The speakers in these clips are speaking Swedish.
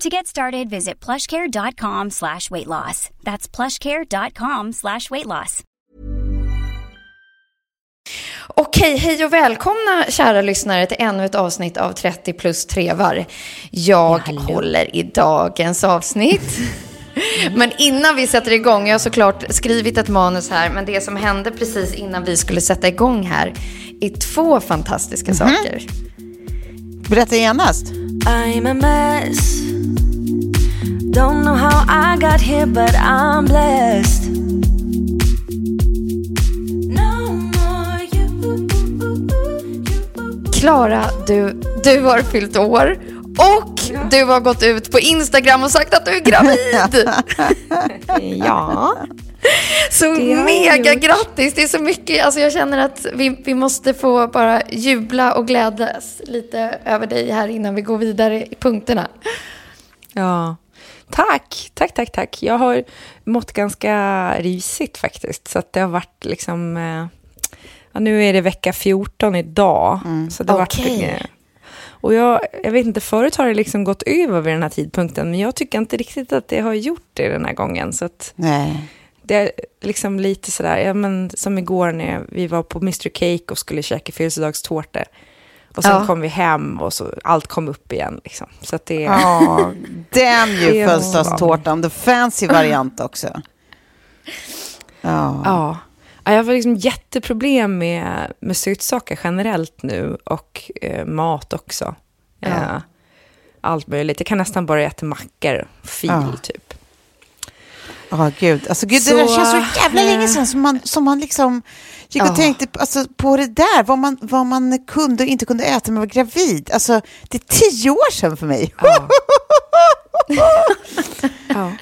To get started, visit plushcare.com slash weight loss. That's plushcare.com slash weight loss. Okej, hej och välkomna kära lyssnare till ännu ett avsnitt av 30 plus trevar. Jag Ja, håller i dagens avsnitt. Men innan vi sätter igång, jag har såklart skrivit ett manus här, men det som hände precis innan vi skulle sätta igång här är två fantastiska saker. Berätta genast. I'm a mess. Don't know how I got here, but I'm blessed. Klara, du, du har fyllt år och du har gått ut på Instagram och sagt att du är gravid. Ja. Så mega grattis! Det är så mycket, alltså jag känner att vi, vi måste få bara jubla och glädjas lite över dig här innan vi går vidare i punkterna. Ja, tack, tack, tack, tack. Jag har mått ganska risigt faktiskt, så att det har varit liksom... Eh, ja, nu är det vecka 14 idag, så det har Okej. varit... Och jag, jag vet inte, förut har det liksom gått över vid den här tidpunkten, men jag tycker inte riktigt att det har gjort det den här gången. Så att Nej. det är liksom lite sådär, ja, men som igår när vi var på Mr Cake och skulle käka födelsedagstårta. Och sen Ja. kom vi hem och så allt kom upp igen. Liksom. Så att det, Ja, ju Det var- födelsedagstårtan. The fancy variant också. Ja. Ja. Ja, Jag har liksom jätteproblem med, med sötsaker generellt nu och eh, mat också. Eh, allt möjligt. Jag kan nästan bara äta mackor, fil Ja. typ. Ja, gud. Alltså, gud, Så, det känns så jävla länge eh, sedan som man, som man liksom gick och Ja. tänkte på- alltså, på det där, vad man, vad man kunde och inte kunde äta när man var gravid. Alltså, det är tio år sedan för mig. Ja. ja.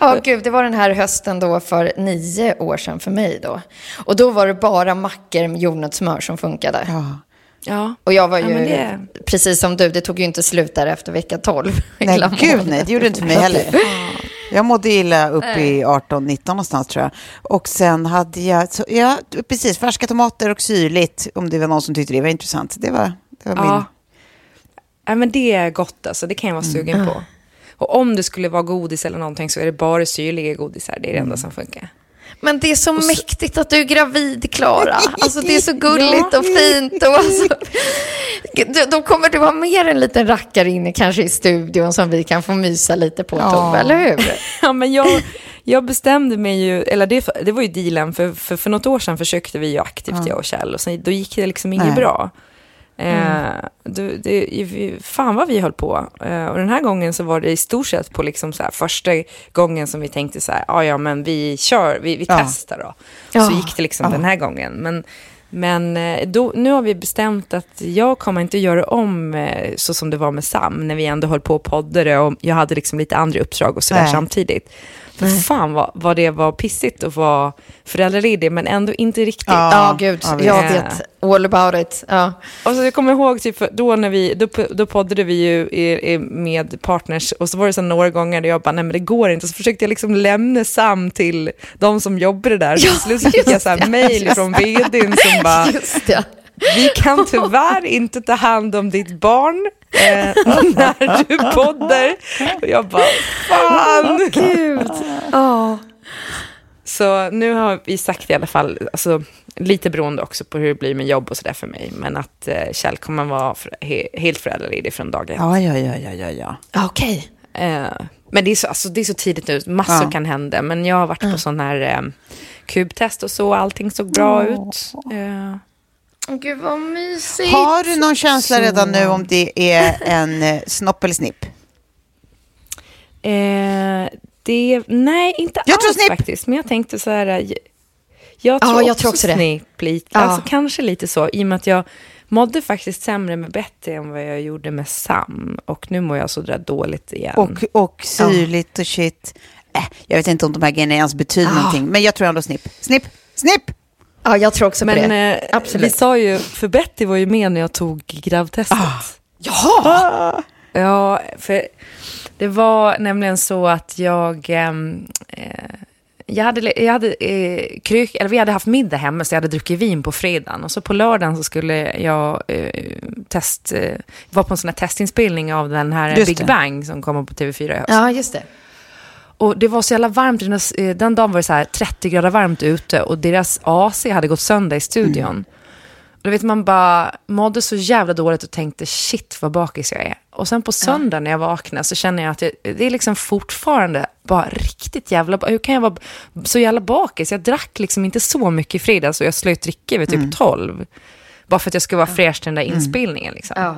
Ja, gud, det var den här hösten då för nio år sedan för mig då. Och då var det bara mackor med jordnötssmör som funkade. Ja. ja. Och jag var Ja, ju, men det- precis som du, det tog ju inte slut där efter vecka 12. Nej, gud nej, det gjorde inte för mig heller. Jag mådde illa upp i 18-19 någonstans tror jag. Och sen hade jag, så, ja precis, färska tomater och syrligt, om det var någon som tyckte det var intressant. Det var, det var min... Ja. ja, men det är gott alltså. Det kan jag vara sugen på. Och om det skulle vara godis eller någonting så är det bara syrliga godisar. Det är det enda som funkar. Men det är så mäktigt att du är gravid, Klara. Alltså det är så gulligt och fint. Och alltså, då, kommer du ha mer en liten rackare inne kanske i studion som vi kan få mysa lite på, Ja. Tove, eller hur? Ja, men jag, jag bestämde mig ju, eller det, det var ju dealen, för, för, för något år sedan försökte vi ju aktivt, jag och Kjell, och sen, då gick det liksom inget Nej. Bra. Eh, då, det, fan vad vi höll på. Eh, och den här gången så var det i stort sett på liksom så här, första gången som vi tänkte så här, "Ah, ja men vi kör, vi, vi Ja. testar då. Ja. Så gick det liksom Ja. den här gången. Men, men eh, då, nu har vi bestämt att jag kommer inte göra om eh, så som det var med Sam, när vi ändå höll på och poddade och jag hade liksom lite andra uppdrag och sådär samtidigt. För fan vad, vad det var pissigt att vara föräldraledig, men ändå inte riktigt. Ja. Ja, gud. ja, jag vet all about it. Ja. Och så jag kommer ihåg, typ, då, när vi, då, då poddade vi ju i, i, med partners och så var det så några gånger där jag bara, nej men det går inte. Så försökte jag liksom lämna Sam till de som jobbade där. Så Ja, till slut fick jag så här mejl från vdn som bara, Just det. Vi kan tyvärr inte ta hand om ditt barn eh, när du poddar. Och jag bara, fan. Gud. Ja. Så nu har vi sagt i alla fall, alltså, lite beroende också på hur det blir med jobb och sådär för mig, men att eh, Kjell kommer vara för, he, helt föräldraledig från dag ett. Ja, ja, ja, ja, ja, ja. Okej. Eh, men det är, så, alltså, det är så tidigt nu, massor Ja. kan hända, men jag har varit på sån här eh, kubtest och så, allting såg bra ut. Eh, Gud vad mysigt. Har du någon känsla redan nu om det är en eh, snopp eller snipp? eh, det, nej, inte Jag alls faktiskt, men jag tänkte så här, jag, jag Ja, tror, jag också tror också det. snipp, lite, Ja. alltså kanske lite så, i och med att jag mådde faktiskt sämre med Betty än vad jag gjorde med Sam. Och nu mår jag så där dåligt igen. Och, och syrligt och shit. Äh, jag vet inte om de här grejerna ens betyder Ah. någonting, men jag tror ändå snipp. Snipp, snipp! Ja, jag tror också på Men det. eh, Absolut. vi sa ju, för Betty var ju med när jag tog gravtestet. Jaha! Ja, för det var nämligen så att jag... ehm, eh, jag hade, jag hade eh, kryk, eller vi hade haft middag hemma så jag hade druckit vin på fredagen. Och så på lördagen så skulle jag eh, test, eh, vara på en sån här testinspelning av den här Just Big det. Bang som kommer på TV4 i höst. Ja, just det. Och det var så jävla varmt, den, den dagen var det så här 30 grader varmt ute och deras AC hade gått sönder i studion. Och då vet man bara mådde så jävla dåligt och tänkte shit vad bakis jag är. Och sen på söndag när jag vaknade så känner jag att jag, det är liksom fortfarande bara riktigt jävla, hur kan jag vara så jävla bakis? Jag drack liksom inte så mycket i fredags och jag slöt dricka vid typ 12. Bara för att jag skulle vara fräsch till den där inspelningen liksom. Ja.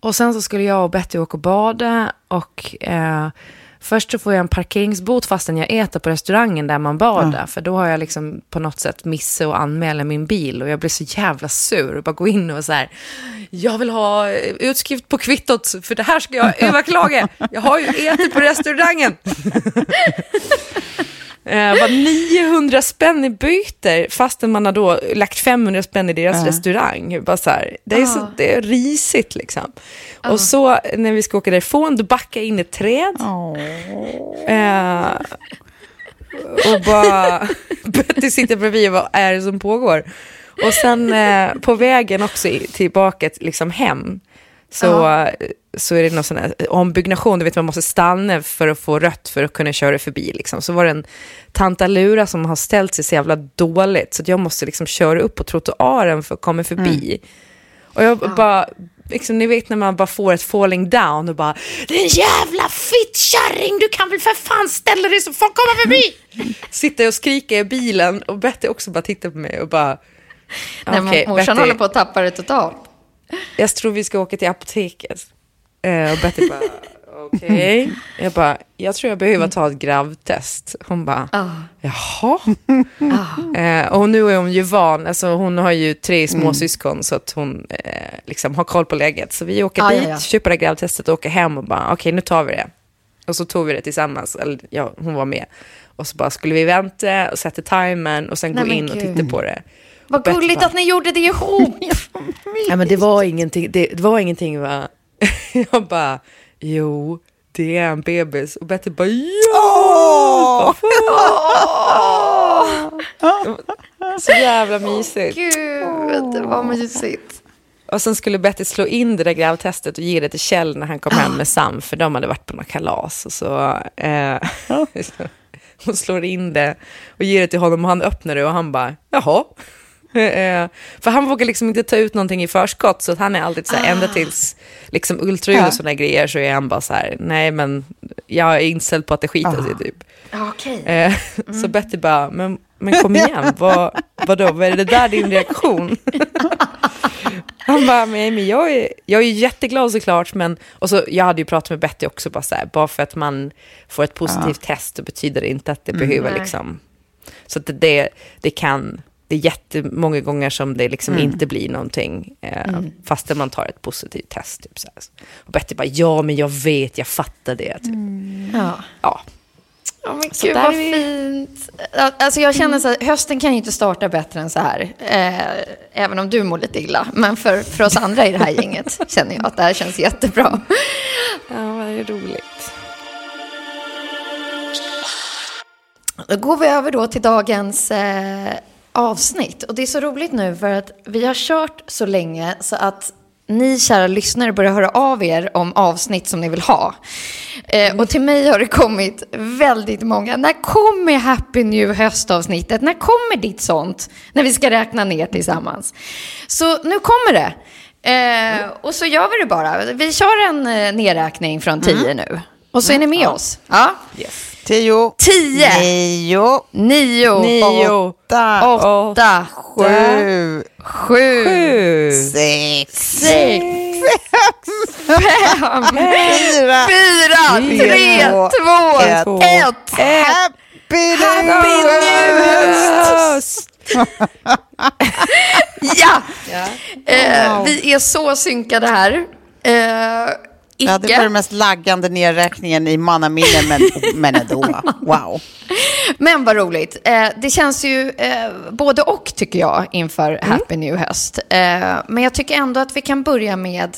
Och sen så skulle jag och Betty åka och bada och eh, först så får jag en parkeringsbot fastän jag äter på restaurangen där man badar. För då har jag liksom på något sätt missat att anmäla min bil och jag blir så jävla sur och bara gå in och så här, jag vill ha eh, utskrift på kvittot för det här ska jag överklaga. Jag har ju ätit på restaurangen. Eh, var 900 spänn i byter fastän man har då lagt 500 spänn i deras restaurang. Bara så här, det, är så, det är risigt liksom. Och så när vi ska åka därifrån, då backar jag in i ett träd. Eh, och bara, Betty sitter bredvid och vad är det som pågår? Och sen eh, på vägen också tillbaka liksom hem så, så är det någon sån här ombyggnation, du vet man måste stanna för att få rött för att kunna köra förbi. Liksom. Så var det en tantalura som har ställt sig så jävla dåligt så att jag måste liksom köra upp på trottoaren för att komma förbi. Och jag bara, liksom, ni vet när man bara får ett falling down och bara Din jävla fittkärring, du kan väl för fan ställa dig så folk kommer förbi! Sitter och skriker i bilen och Betty också bara tittar på mig och bara "Okej, morsan Betty, håller på att tappa det totalt. jag tror vi ska åka till apoteket. Eh, och Betty bara, okej. Jag bara, jag tror jag behöver ta ett gravtest. Hon bara, jaha. Eh, och nu är hon ju van, alltså hon har ju tre småsyskon så att hon eh, liksom har koll på läget. Så vi åker Ja, dit, ja, ja. köper det gravtestet och åker hem och bara, okej nu tar vi det. Och så tog vi det tillsammans, eller ja, hon var med. Och så bara skulle vi vänta och sätta timern och sen Nej, gå in och titta på det. Vad gulligt bara- att ni gjorde det ihop. Ja, men det var ingenting, det, det var ingenting va? Jag bara, jo, det är en bebis. Och Betty bara, ja! Så jävla mysigt. Gud, vad mysigt. Och sen skulle Betty slå in det där gravtestet och ge det till Kjell när han kom hem med Sam, för de hade varit på något kalas. Och så, eh, hon slår in det och ger det till honom och han öppnar det och han bara, jaha. Eh, för han vågar liksom inte ta ut någonting i förskott, så att han är alltid så här, ända tills liksom ultraljud och sådana grejer så är han bara så här, nej men jag är inställd på att det skiter sig typ. Okej. Eh, Så Betty bara, men, men kom igen, vad, vadå, vad är det där din reaktion? Han bara, men, men jag, är, jag är jätteglad såklart, men... Och så, jag hade ju pratat med Betty också, bara, så här, bara för att man får ett positivt test så betyder det inte att det behöver Nej. liksom... Så att det, det kan... Det är jättemånga gånger som det liksom inte blir någonting, eh, fastän man tar ett positivt test. Typ, så här. Och Betty bara, ja men jag vet, jag fattar det. Typ. Ja. Ja. Ja, men Så gud där vad vi- fint. Alltså jag känner så här, hösten kan ju inte starta bättre än så här. Eh, även om du mår lite illa. Men för, för oss andra i det här gänget känner jag att det här känns jättebra. Ja, vad är roligt. Då går vi över då till dagens eh, avsnitt. Och det är så roligt nu för att vi har kört så länge så att ni kära lyssnare börjar höra av er om avsnitt som ni vill ha. Eh, och till mig har det kommit väldigt många. När kommer Happy New höstavsnittet? När kommer ditt sånt? När vi ska räkna ner tillsammans. Så nu kommer det. Eh, och så gör vi det bara. Vi kör en eh, nedräkning från tio nu. Och så är ni med oss. Ja. Tio. Tio. Nio. Nio. Nio. Åtta. Åtta. Sju. Sju. Sju. Sex. Sex. Fem. Fyra. Fyra. Tre. Två. ett. Happy New höst! Ja. Eh, vi är så synkade här. Eh, Ja, det icke. var den mest laggande nedräkningen i mannaminne, men, men ändå. Wow. Men vad roligt. Eh, det känns ju eh, både och tycker jag inför Mm. Happy New Höst. Eh, men jag tycker ändå att vi kan börja med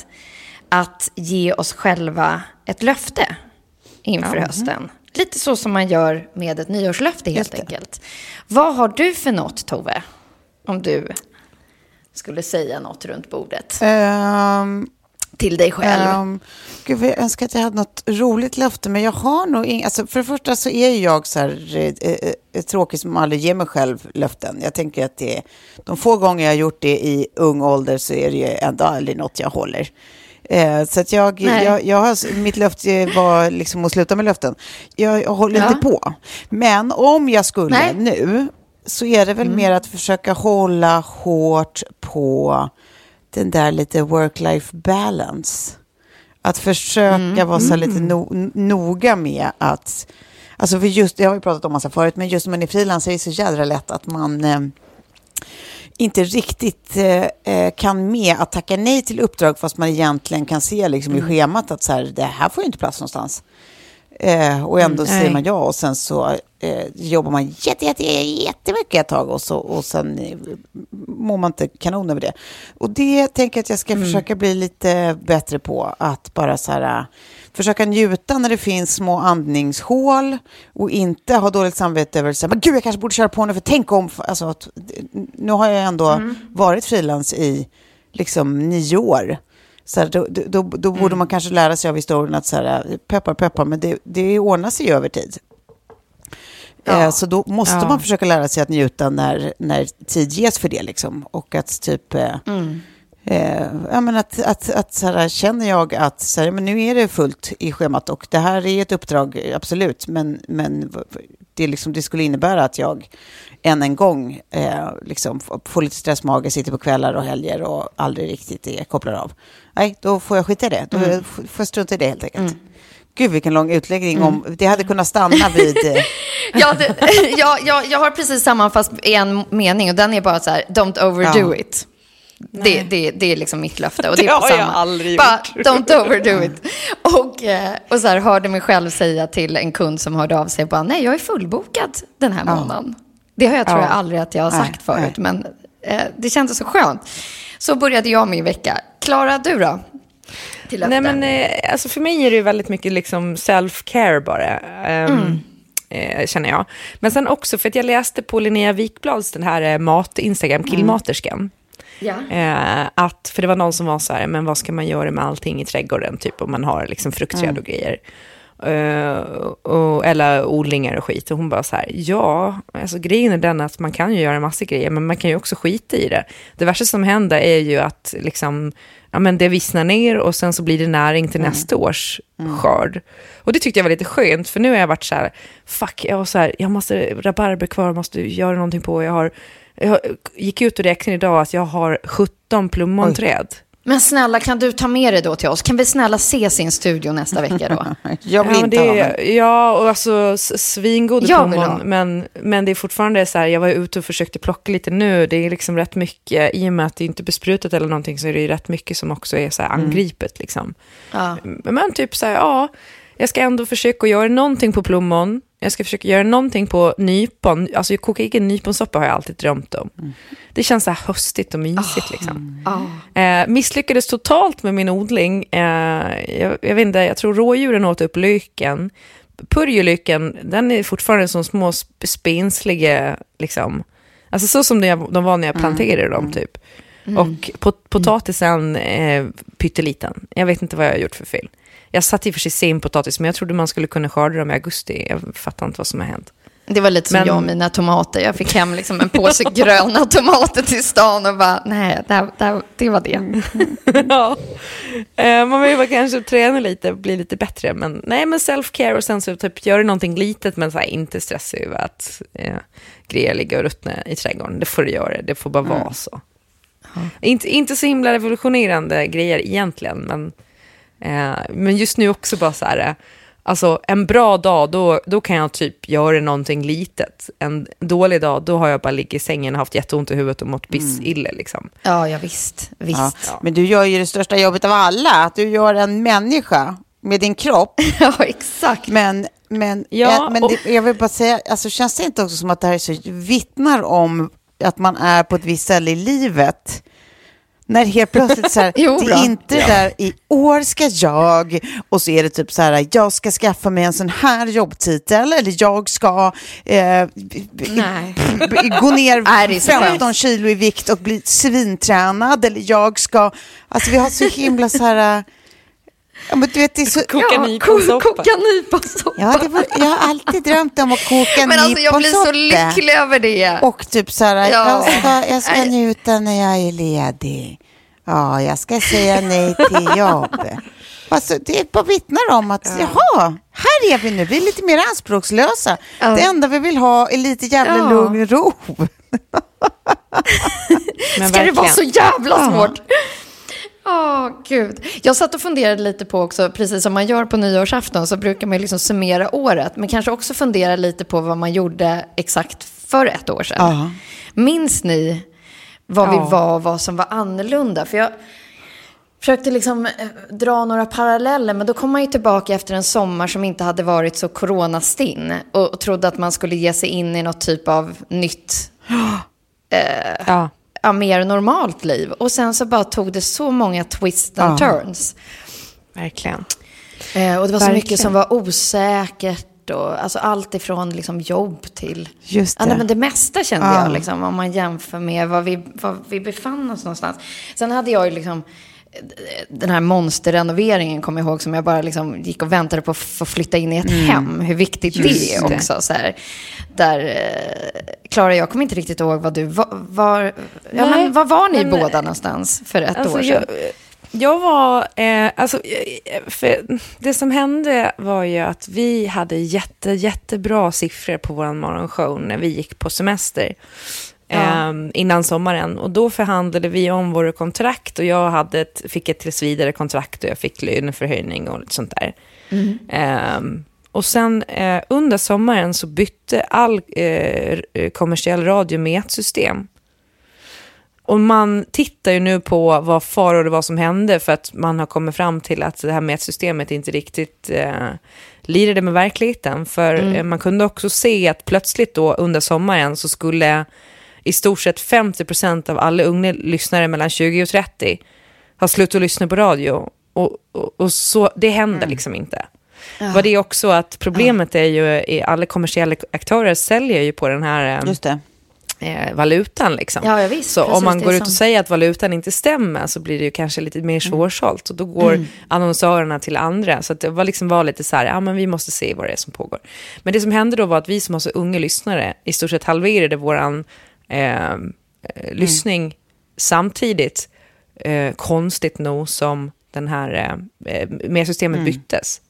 att ge oss själva ett löfte inför hösten. Lite så som man gör med ett nyårslöfte helt enkelt. Vad har du för något Tove? Om du skulle säga något runt bordet Um, till dig själv. Um, gud, jag önskar att jag hade något roligt löfte, men jag har nog inget. Alltså, för det första så är jag så här eh, eh, eh, tråkig som aldrig ger mig själv löften. Jag tänker att det de få gånger jag har gjort det i ung ålder så är det ju ändå aldrig något jag håller. Eh, så att jag, jag, jag har, mitt löfte var liksom att sluta med löften. Jag, jag håller Ja. inte på. Men om jag skulle Nej. nu så är det väl mer att försöka hålla hårt på den där lite work-life balance. Att försöka vara så lite no, noga med att... Alltså för just, det har vi pratat om massa förut, men just när man är frilans är det så jädra lätt att man eh, inte riktigt eh, eh, kan med att tacka nej till uppdrag fast man egentligen kan se liksom, i schemat att så här, det här får ju inte plats någonstans. Eh, och ändå säger nej. man ja och sen så eh, jobbar man jätte, jätte, jättemycket ett tag och, så, och sen eh, mår man inte kanon över det. Och det tänker jag att jag ska försöka bli lite bättre på. Att bara så här, eh, försöka njuta när det finns små andningshål och inte ha dåligt samvete över så här, men gud jag kanske borde köra på nu för tänk om, alltså, att, nu har jag ändå varit frilans i liksom nio år. Så här, då, då, då borde man kanske lära sig av historien att så här, peppar peppar, men det, det ordnar sig ju över tid. Eh, så då måste Ja. man försöka lära sig att njuta när, när tid ges för det. Liksom. Och att typ... Eh, eh, ja, men att, att, att så här, känner jag att så här, men nu är det fullt i schemat och det här är ett uppdrag, absolut, men, men det, liksom, det skulle innebära att jag än en gång eh, liksom, får lite stressmage, sitter på kvällar och helger och aldrig riktigt är kopplad av. Nej, då får jag skita i det. Då f- får jag strunta i det helt enkelt. Gud, vilken lång utläggning om... Det hade kunnat stanna vid... Eh, Ja, det, jag, jag, jag har precis samma fast i en mening och den är bara så här, don't overdo Ja. it. Det, det, det är liksom mitt löfte. Och det, Det är på har jag samma. aldrig bara, gjort. Don't overdo it. Och, eh, och så här, hörde mig själv säga till en kund som hörde av sig, bara, nej jag är fullbokad den här månaden. Det har jag tror Ja. jag aldrig att jag har Nej, sagt förut, nej. men eh, det kändes så skönt. Så började jag min vecka. Klara, du då? Till Nej, men eh, alltså för mig är det väldigt mycket liksom self-care bara. ehm, eh, känner jag. Men sen också för att jag läste på Linnea Wikblads den här eh, mat-Instagram, killmaterskan. ja. Eh, att, för det var någon som var så här, men vad ska man göra med allting i trädgården, typ om man har liksom fruktträd och grejer. Eh, och, eller odlingar och skit. Och hon bara så här, ja, alltså grejen är den att man kan ju göra en massa grejer, men man kan ju också skita i det. Det värsta som händer är ju att liksom, ja, men det vissnar ner och sen så blir det näring till nästa års skörd. Och det tyckte jag var lite skönt, för nu har jag varit så här, fuck, jag har så här, jag måste rabarber kvar, måste göra någonting på, jag har jag gick ut och räknade idag att jag har 17 plommonträd. Men snälla, kan du ta med dig då till oss? Kan vi snälla se sin studio nästa vecka då? jag vill ja, inte det, ha mig. Ja, och alltså s- svingoda Jag vill plommon. ha. Men, men det är fortfarande så här, jag var ute och försökte plocka lite nu. Det är liksom rätt mycket, i och med att det inte är besprutat eller någonting så är det ju rätt mycket som också är så här angripet liksom. Ja. Men typ så här, ja, jag ska ändå försöka göra någonting på plommon. Jag ska försöka göra någonting på nypon. Alltså koka egen nyponsoppa har jag alltid drömt om. Mm. Det känns så här höstigt och mysigt Ah. liksom. Ja. Eh, misslyckades totalt med min odling. Eh, jag, jag vet inte, jag tror rådjuren åt upp lyken. Purjolycken, den är fortfarande som små sp- spensliga, liksom. Alltså så som de, var när jag planterade dem typ. Och pot, potatisen eh, pytteliten. Jag vet inte vad jag har gjort för fel. Jag satt i och för sig sen potatis, men jag trodde man skulle kunna skörda dem i augusti. Jag fattar inte vad som har hänt. Det var lite som Men- jag och mina tomater. Jag fick hem liksom en påse gröna tomater till stan och bara, nej, det, här, det, här, det var det. ja. Eh, man vill bara kanske träna lite, bli lite bättre. Men nej, men self-care och sen så typ göra någonting litet, men så här, inte stressa över att eh, grejer ligger och ruttnar i trädgården. Det får du göra, det får bara vara så. Inte, inte så himla revolutionerande grejer egentligen, men, eh, men just nu också bara så här, eh, alltså en bra dag, då, då kan jag typ göra någonting litet. En dålig dag, då har jag bara ligger i sängen och haft jätteont i huvudet och mått pissille liksom. Ja, ja visst. visst. Ja. Men du gör ju det största jobbet av alla, att du gör en människa med din kropp. Ja, exakt. Men, men, Ja, ja, men och- det, jag vill bara säga, alltså, känns det inte också som att det här är så, vittnar om att man är på ett visst ställe i livet? När helt plötsligt så här, Jo, det är inte det där i år ska jag och så är det typ så här, jag ska skaffa mig en sån här jobbtitel eller jag ska eh, gå ner Nej, det är så 15 skönt. kilo i vikt och bli svintränad eller jag ska, alltså vi har så himla så här, ja, men du vet det är så, Koka ja, nyponsoppa. Koka nyponsoppa. Ja, det var, jag har alltid drömt om att koka Men alltså jag blir så nyponsoppa. lycklig över det. Och typ så här, Ja. jag ska, jag ska njuta när jag är ledig. Ja, jag ska säga nej till jobb. Alltså, det bara vittnar om att, jaha, här är vi nu, vi är lite mer anspråkslösa. Ja. Det enda vi vill ha är lite jävla Ja. lugn och ro. Men Ska det vara så verkligen. jävla svårt? Åh, gud. Jag satt och funderade lite på också, precis som man gör på nyårsafton, så brukar man liksom summera året, men kanske också fundera lite på vad man gjorde exakt för ett år sedan. Ja. Minns ni vad Ja. vi var och vad som var annorlunda? För jag försökte liksom eh, dra några paralleller, men då kom man ju tillbaka efter en sommar som inte hade varit så coronastinn och, trodde att man skulle ge sig in i något typ av nytt Ja. Ja, mer normalt liv. Och sen så bara tog det så många twists and Ja. turns. Verkligen. Eh, och det var så Verkligen. mycket som var osäkert. Och, alltså allt ifrån liksom jobb till... Just Ja, det. nej, men det mesta kände Ja. jag, liksom, om man jämför med var vi, var vi befann oss någonstans. Sen hade jag ju liksom... Den här monsterrenoveringen kommer jag ihåg som jag bara liksom gick och väntade på att få flytta in i ett hem. Hur viktigt det Mm. Just är det. också. Så här, där, eh, Klara, jag kommer inte riktigt ihåg vad du var. var ja, men, var var ni men- båda någonstans för ett Alltså, år sedan? jag, jag var, eh, alltså, eh, det som hände var ju att vi hade jätte, jättebra siffror på vår morgonshow när vi gick på semester. Ja. eh, innan sommaren. Och då förhandlade vi om våra kontrakt och jag hade ett, fick ett tills vidare kontrakt och jag fick löneförhöjning och lite sånt där. Ehm, och sen eh, under sommaren så bytte all eh, kommersiell radio mätsystem. Och man tittar ju nu på vad far och det var som hände för att man har kommit fram till att det här mätsystemet inte riktigt eh, lirade med verkligheten. För eh, man kunde också se att plötsligt då under sommaren så skulle i stort sett 50% av alla unga lyssnare mellan 20 och 30 ha slutat lyssna på radio. Och, och, och så, det händer liksom inte. Vad det är också att problemet är ju, är alla kommersiella aktörer säljer ju på den här eh, eh, valutan. Liksom. Ja, ja, visst, så precis, om man går ut och som- säger att valutan inte stämmer så blir det ju kanske lite mer svårsålt. Och då går annonsörerna till andra. Så det var, liksom var lite så här, ja men vi måste se vad det är som pågår. Men det som hände då var att vi som har så unga lyssnare i stort sett halverade våran eh, eh, lyssning samtidigt. Eh, konstigt nog som den här eh, eh, med systemet byttes.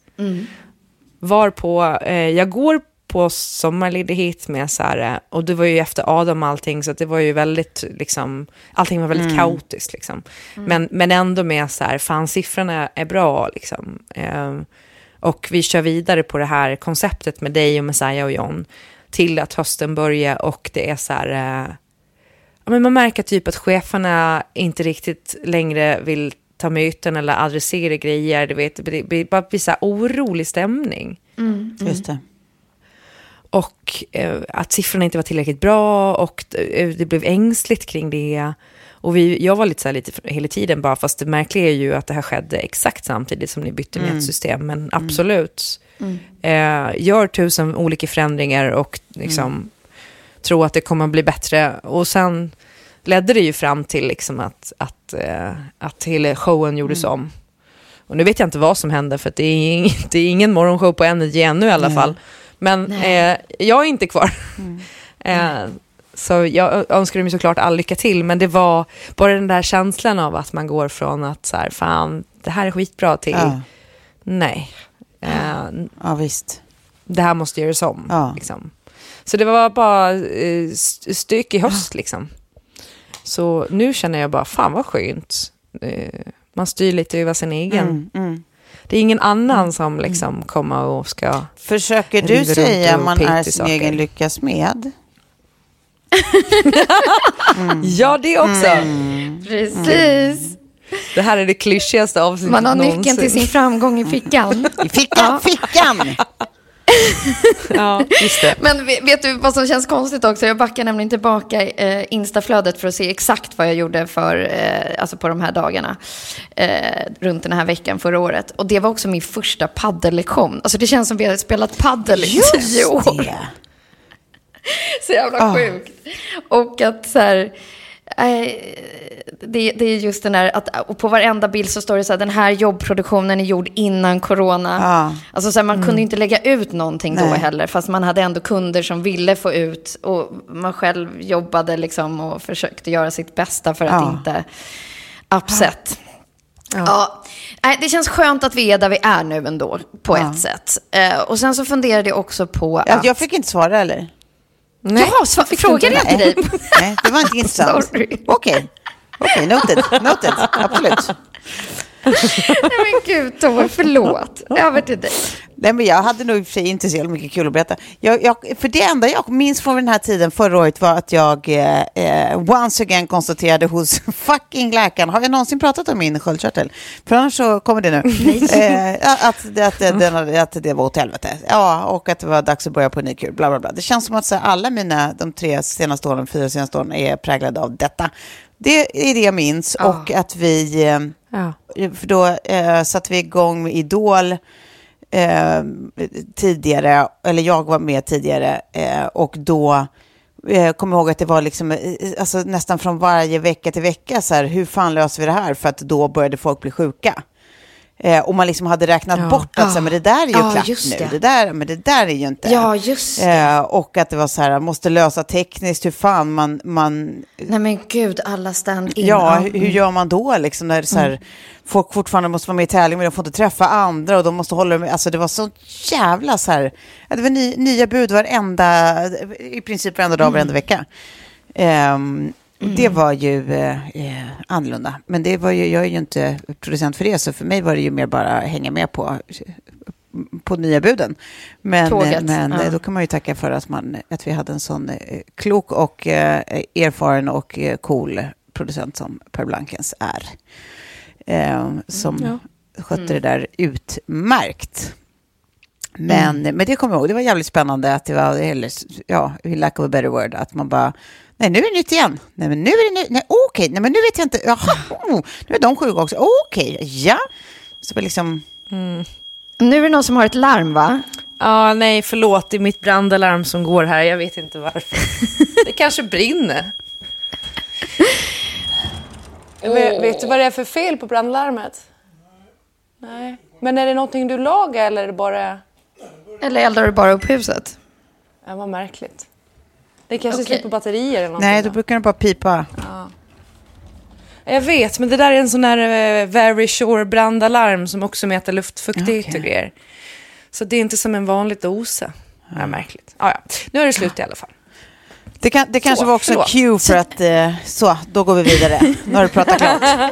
Varpå eh, jag går på sommarledighet med så här, eh, och det var ju efter Adam allting, så det var ju väldigt, liksom, allting var väldigt kaotiskt liksom. Men, men ändå med så här, fan siffrorna är bra liksom. Eh, och vi kör vidare på det här konceptet med dig och Messiah och John till att hösten börjar och det är så här, eh, ja, men man märker typ att cheferna inte riktigt längre vill ta möten eller adressera grejer, du vet, det blir bara blir så här orolig stämning. Just det. och eh, att siffrorna inte var tillräckligt bra och eh, det blev ängsligt kring det. Och vi, jag var lite så här lite hela tiden bara, fast det märkliga är ju att det här skedde exakt samtidigt som ni bytte Mm. nätsystem. Men absolut, eh, gör tusen olika förändringar och liksom Mm. tro att det kommer att bli bättre. Och sen ledde det ju fram till liksom att, att, eh, att hela showen gjordes Mm. om. Och nu vet jag inte vad som hände, för det, är ing, det är ingen morgonshow på Energy ännu i alla Nej. fall. Men eh, jag är inte kvar. eh, så jag önskar dem såklart all lycka till, men det var bara den där känslan av att man går från att så här, fan, det här är skitbra till, Ja, nej, eh, ja visst. det här måste göras om. Ja. Liksom. Så det var bara eh, st- styck i höst liksom. Så nu känner jag bara, fan vad skönt. Eh, man styr lite över sin egen. Mm, mm. Det är ingen annan som liksom kommer och ska... Försöker du säga och man är sin saker. egen lyckas med? Ja, det också. Mm. Precis. Det här är det klyschigaste avsnittet Man har någonsin. nyckeln till sin framgång i fickan. I fickan, fickan! Ja, just det. Men vet du vad som känns konstigt också? Jag backar nämligen tillbaka eh, Instaflödet för att se exakt vad jag gjorde för, eh, alltså på de här dagarna. Eh, runt den här veckan förra året. Och det var också min första paddellektion. Alltså det känns som vi har spelat paddel i tio år. det. Så jävla Ah. sjukt. Och att så här, det, det är just den här, att och på varenda bild så står det så här, den här jobbproduktionen är gjord innan corona. Ja. Alltså så här, man kunde inte lägga ut någonting då Nej. heller, fast man hade ändå kunder som ville få ut och man själv jobbade liksom och försökte göra sitt bästa för att Ja. inte upset. Ja. Nej, det känns skönt att vi är där vi är nu ändå, på Ja. ett sätt. Eh, och sen så funderade jag också på Ja, att... jag fick inte svara eller? Nej. ja, sva- frågade jag inte dig? Nej, det var inte intressant. Okej, okej, noted, noted, absolut. Nej men gud, Tove, förlåt. Över till dig. Nej, men jag hade nog i och för sig inte så mycket kul att berätta. Jag, jag, för det enda jag minns från den här tiden förra året var att jag eh, eh, once again konstaterade hos fucking läkaren, har jag någonsin pratat om min sköldkörtel? För annars så kommer det nu. eh, att, att, att, den, hade- att det var åt helvete. Ja, och att det var dags att börja på en ny kur. Bla, bla, bla. Det känns som att så, alla mina, de tre senaste åren, fyra senaste åren är präglade av detta. Det är det jag minns. Och att vi... Eh, Ja. för då eh, satte vi igång med Idol eh, tidigare, eller jag var med tidigare, eh, och då eh, kommer jag ihåg att det var liksom, eh, alltså, nästan från varje vecka till vecka, så här, hur fan löser vi det här? För att då började folk bli sjuka. Eh, och man liksom hade räknat Ja. bort att så här, men det där är ju Ja, klart nu, det. det. där, men det där är ju inte. Ja, just. Eh, och att det var så här, måste lösa tekniskt, hur fan man, man Nej men gud, alla stand-in. Ja, hur, hur gör man då liksom när så här, folk fortfarande måste vara med i tävling men de får inte träffa andra och de måste hålla med, alltså det var så jävla så här, ja, det var ny, nya bud varenda, i princip varenda dag, varenda vecka. Ehm, Det var ju eh, eh, annorlunda, men det var ju, jag är ju inte producent för det, så för mig var det ju mer bara hänga med på på nya buden. Men, Tåget, men ja. eh, då kan man ju tacka för att, man, att vi hade en sån eh, klok och eh, erfaren och eh, cool producent som Per Blankens är. Eh, som skötte det där utmärkt. Men, men det kommer jag ihåg, det var jävligt spännande att det var, eller, ja, i lack of a better word, att man bara, nej nu är det nytt igen, nej men nu är det nytt, nej okej, nej men nu vet jag inte, jaha, oh, nu är de sjuka också, okej, ja. Så liksom, Nu är det någon som har ett larm va? Ja, nej, förlåt. Det är mitt brandalarm som går här. Jag vet inte varför. Det kanske brinner. Vet, vet du vad det är för fel på brandlarmet? Nej. Men är det någonting du lagar eller är det bara... Eller eldar du bara upp huset? Ja, vad märkligt. Det kanske Okej. slipper batterier eller någonting. nej då brukar det bara pipa. Jag vet, men det där är en sån här eh, very sure brandalarm som också mäter luftfuktighet Okej. och grejer. Så det är inte som en vanlig dosa. Ja, märkligt. Ja, ja. Nu är det slut i alla fall. Det, kan, det kanske Så, var också en förlåt. cue för att, eh, så, då går vi vidare. Nu har du pratat klart.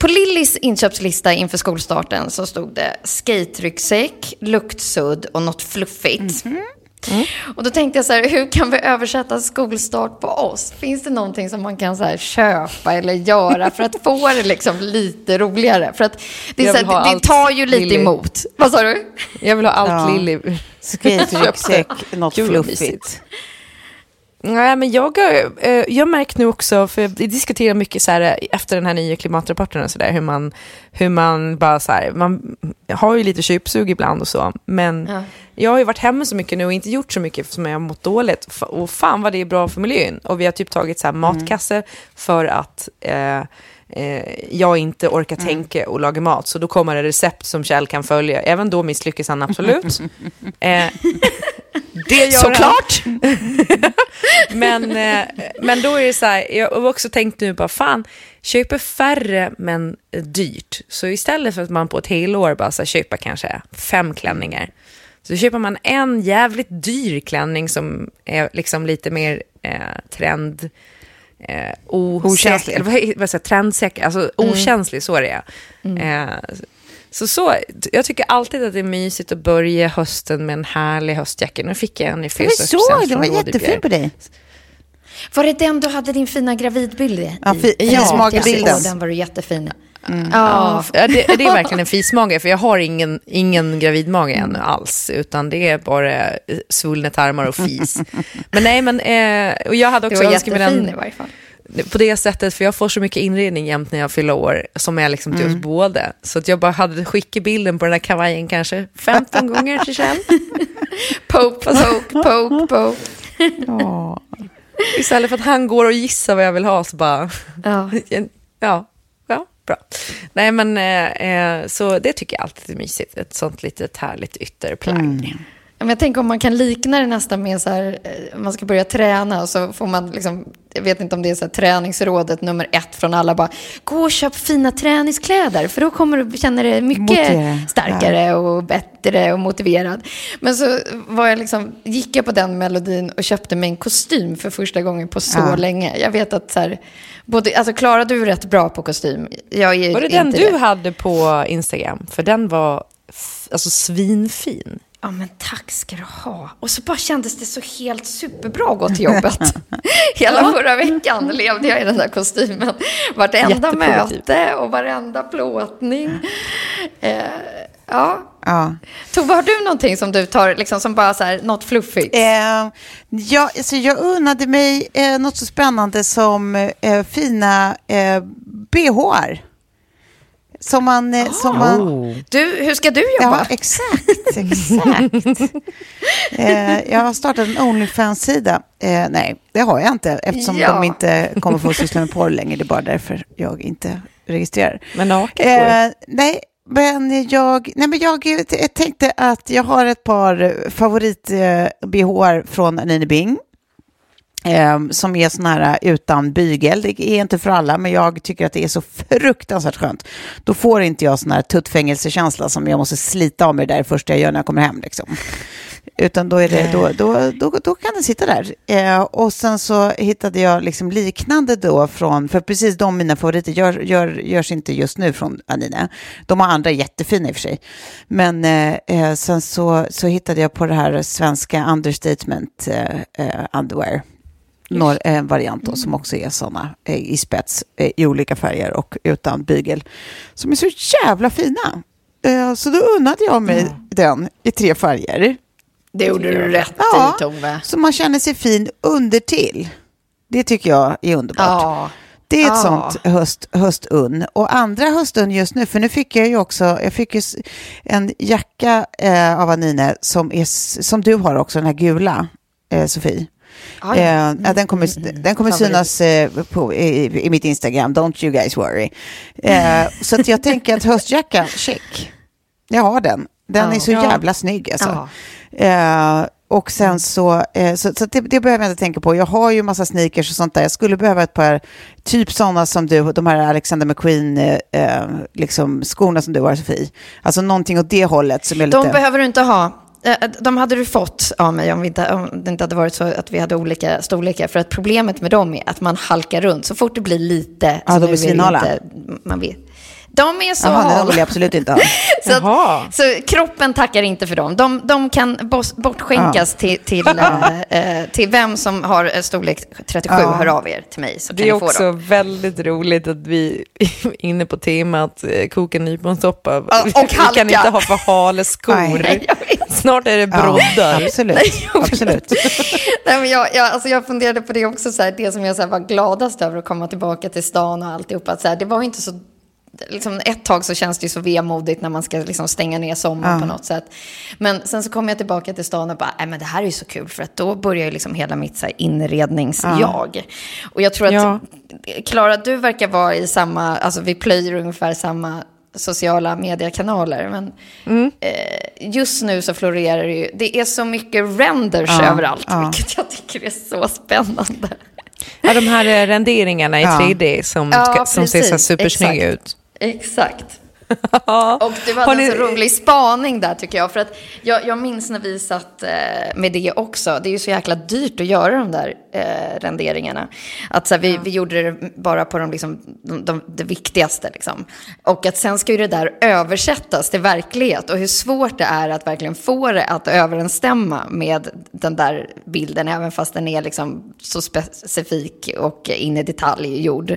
På Lillys inköpslista inför skolstarten så stod det skateryggsäck, luktsudd och något fluffigt. Mm. Och då tänkte jag så här, hur kan vi översätta skolstart på oss? Finns det någonting som man kan så här köpa eller göra för att få det liksom lite roligare? För att det, är så här, det, det tar ju lite Lilly. emot. Vad sa du? Jag vill ha allt Ja. Lilly. Skateryggsäck, något fluffigt. Nej, men jag, har, eh, jag märkt nu också, för vi diskuterar mycket så här, eh, efter den här nya klimatrapporten och så där, hur man, hur man bara så här, man har ju lite köpsug ibland och så, men Ja. jag har ju varit hemma så mycket nu och inte gjort så mycket som jag har mått dåligt. Och fan vad det är bra för miljön. Och vi har typ tagit så här matkasse för att eh, eh, jag inte orkar tänka och laga mat. Så då kommer det recept som Kjell kan följa. Även då misslyckas han absolut. eh, det gör. Såklart! Men, eh, men då är det så här, jag har också tänkt nu bara fan, köper färre men dyrt. Så istället för att man på ett helår bara så här, köper kanske fem klänningar, så köper man en jävligt dyr klänning som är liksom lite mer eh, trend... Eh, osäker, Okänslig. eller vad, vad säger trendsäker, alltså okänslig, så är det eh, så, så, jag tycker alltid att det är mysigt att börja hösten med en härlig höstjacka. Nu fick jag en i födelsedagspresent såg, den var från jättefin på dig. Var det den du hade din fina gravidbild i? Ja, fi- Ja, fismagebilden. Åh, den var du jättefin i. Ja, ja, det, det är verkligen en fismage, för jag har ingen, ingen gravidmage ännu alls, utan det är bara eh, svullna tarmar och fis. Men nej, men eh, och jag hade också önskat mig jättefin i den varje fall. På det sättet, för jag får så mycket inredning jämt när jag fyller år, som är liksom till oss båda. Så att jag bara hade skickat bilden på den här kavajen kanske 15 gånger till Kjell. Poke, poke, poke, poke. Istället för att han går och gissar vad jag vill ha, så bara... Ja. Ja, ja bra. Nej, men eh, eh, så det tycker jag alltid är mysigt. Ett sånt litet härligt ytterplagg. Men jag tänker om man kan likna det nästan med så här, eh, man ska börja träna och så får man liksom, jag vet inte om det är så här, träningsrådet nummer ett från alla bara, gå och köp fina träningskläder för då kommer du känna dig mycket Motiverad. starkare och bättre och motiverad. Men så var jag liksom, gick jag på den melodin och köpte mig en kostym för första gången på så Ja. länge. Jag vet att så här, både, alltså Klara du är rätt bra på kostym. Jag är Var det den du hade på Instagram? För den var alltså svinfin. Ja, men tack ska du ha. Och så bara kändes det så helt superbra att gå till jobbet. Hela förra veckan levde jag i den där kostymen. Vartenda möte och varenda plåtning. Eh, ja. Ja. Tove, har du någonting som du tar, liksom som bara så här, något fluffigt? Eh, ja, alltså jag unnade mig eh, något så spännande som eh, fina eh, bhar. Som man... Eh, som man Du, hur ska du Ja, jobba? exakt. exakt. eh, jag har startat en Onlyfans-sida. Eh, nej, det har jag inte eftersom Ja. de inte kommer få syssla med porr längre. Det är bara därför jag inte registrerar. Men naket. Eh, nej, men jag, nej, men jag t- tänkte att jag har ett par favorit eh, från Nini Bing. Eh, som är sån här utan bygel. Det är inte för alla, men jag tycker att det är så fruktansvärt skönt. Då får inte jag sån här tuttfängelsekänsla som jag måste slita av mig där första jag gör när jag kommer hem. Liksom. Utan då, är det, då, då, då, då kan den sitta där. Eh, och sen så hittade jag liksom liknande då från, för precis de mina favoriter gör, gör, görs inte just nu från Anine. De har andra jättefina i och för sig. Men eh, eh sen så, så hittade jag på det här svenska understatement eh, eh underwear några, en variant då, som också är sådana eh, i spets eh, i olika färger och utan bygel. Som är så jävla fina. Eh, så då unnade jag mig mm. den i tre färger. Det gjorde du rätt ja, i Tove. Så man känner sig fin under till. Det tycker jag är underbart. Ja. Det är ett ja. sånt höst, höstunn. Och andra höstunn just nu, för nu fick jag ju också, jag fick ju en jacka eh, av Anine som, är, som du har också, den här gula, eh, Sofie. Ah, ja. eh, den kommer, mm, mm, den kommer synas eh, på, i, i, mitt Instagram, don't you guys worry. Eh, så att jag tänker att höstjacka, check. Jag har den. Den är så jävla snygg alltså. Eh, och sen så, eh, så, så det, det, behöver jag inte tänka på. Jag har ju massa sneakers och sånt där. Jag skulle behöva ett par, typ sådana som du, de här Alexander McQueen, eh, liksom skorna som du har Sofie. Alltså någonting åt det hållet som är lite... De behöver du inte ha. Eh, de hade du fått av mig om, inte, om, det inte hade varit så att vi hade olika storlekar. För att problemet med dem är att man halkar runt. Så fort det blir lite... Ja, de är svinhala. Man vet, de är så Jaha, det vill jag absolut inte ha. så, att, så, kroppen tackar inte för dem. De, de kan bortskänkas ja. till, till, äh, till vem som har storlek 37, ja. hör av er till mig. Så det är också väldigt roligt att vi är inne på temat eh, koka nyponsoppa. Ja, och vi kan inte ha för hala skor. Snart är det broddar. Ja, absolut. Nej, absolut. Nej, men jag, jag, alltså jag funderade på det också, så här, det som jag så här, var gladast över att komma tillbaka till stan och alltihopa. Så här, det var inte så liksom ett tag så känns det ju så vemodigt när man ska liksom stänga ner sommaren ja. på något sätt. Men sen så kom jag tillbaka till stan och bara, nej men det här är ju så kul för att då börjar ju liksom hela mitt så inredningsjag. Ja. Och jag tror att, Klara, ja. du verkar vara i samma, alltså vi plöjer ungefär samma sociala mediekanaler. Men mm. eh, just nu så florerar det ju, det är så mycket renders ja, överallt, ja. vilket jag tycker är så spännande. Ja, de här eh, renderingarna i 3D som, som ser så supersnygga ut. Exakt och det var en ni... så rolig spaning där tycker jag. För att jag, jag minns när vi satt eh, med det också. Det är ju så jäkla dyrt att göra de där eh, renderingarna. Att så här, vi, ja. vi gjorde det bara på de, liksom, de, de, det viktigaste. Liksom. Och att sen ska ju det där översättas till verklighet. Och hur svårt det är att verkligen få det att överensstämma med den där bilden. Även fast den är liksom så specifik och in i detalj gjord.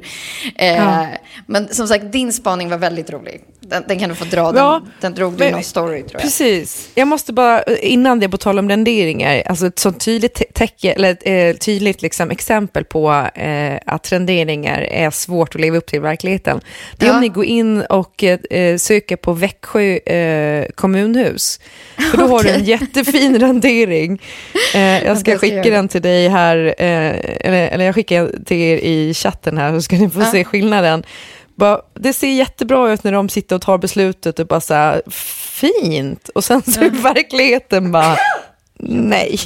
Eh, ja. Men som sagt, din spaning var väldigt rolig. Den, den, kan du få dra. Den, ja, den drog du i någon story tror jag. Precis. Jag måste bara, innan det, på tal om renderingar, alltså ett sånt tydligt, tecken, eller eh, tydligt liksom exempel på eh, att renderingar är svårt att leva upp till i verkligheten. Det är ja. om ni går in och eh, söker på Växjö eh, kommunhus. För då okay. har du en jättefin rendering. Eh, jag ska skicka den till dig här, eh, eller, eller jag skickar till er i chatten här så ska ni få ja. se skillnaden. Bara, det ser jättebra ut när de sitter och tar beslutet och bara så här, fint. Och sen så är verkligheten bara, nej.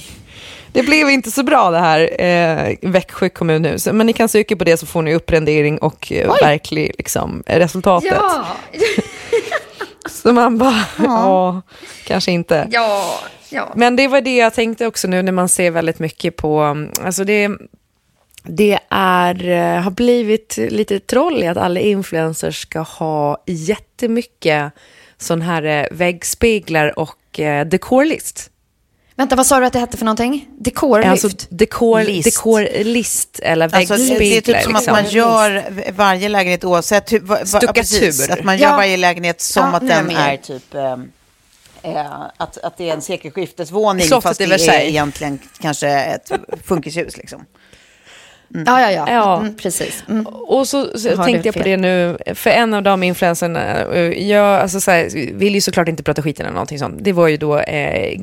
Det blev inte så bra det här eh, Växjö kommunhus. Men ni kan söka på det så får ni upp rendering och eh, verklig liksom, resultatet. Ja. så man bara, ja, kanske inte. Ja, ja. Men det var det jag tänkte också nu när man ser väldigt mycket på, alltså det det är, eh, har blivit lite troll i att alla influencers ska ha jättemycket sån här eh, väggspeglar och eh, dekorlist. Vänta, vad sa du att det hette för någonting? Dekorlyft? Alltså dekor, list. dekorlist eller väggspeglar. Alltså, det är typ som liksom. att man gör varje lägenhet oavsett hur... Va, Stuckatur. Precis, att man gör ja. varje lägenhet som ja, att den är typ... Eh, att, att det är en sekelskiftesvåning fast det är egentligen kanske ett funkishus liksom. Mm. Ja, ja, ja, ja. Mm, precis. Mm. Och så, så tänkte jag på det nu, för en av de influenserna, eh, jag alltså, så här, vill ju såklart inte prata skiten eller någonting sånt. Det var ju då eh,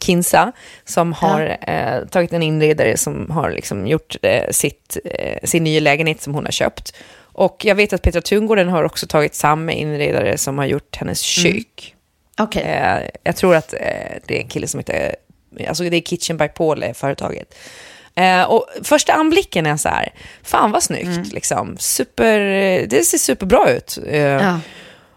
Kinsa som har ja. eh, tagit en inredare som har liksom gjort eh, sitt, eh, sin nya lägenhet som hon har köpt. Och jag vet att Petra Tungården har också tagit samma inredare som har gjort hennes mm. kök. Okay. Eh, jag tror att det är en kille som heter, alltså det är Kitchen by Paul, företaget. Eh, och första anblicken är så här, fan vad snyggt, liksom. Super, det ser superbra ut. Eh, Ja.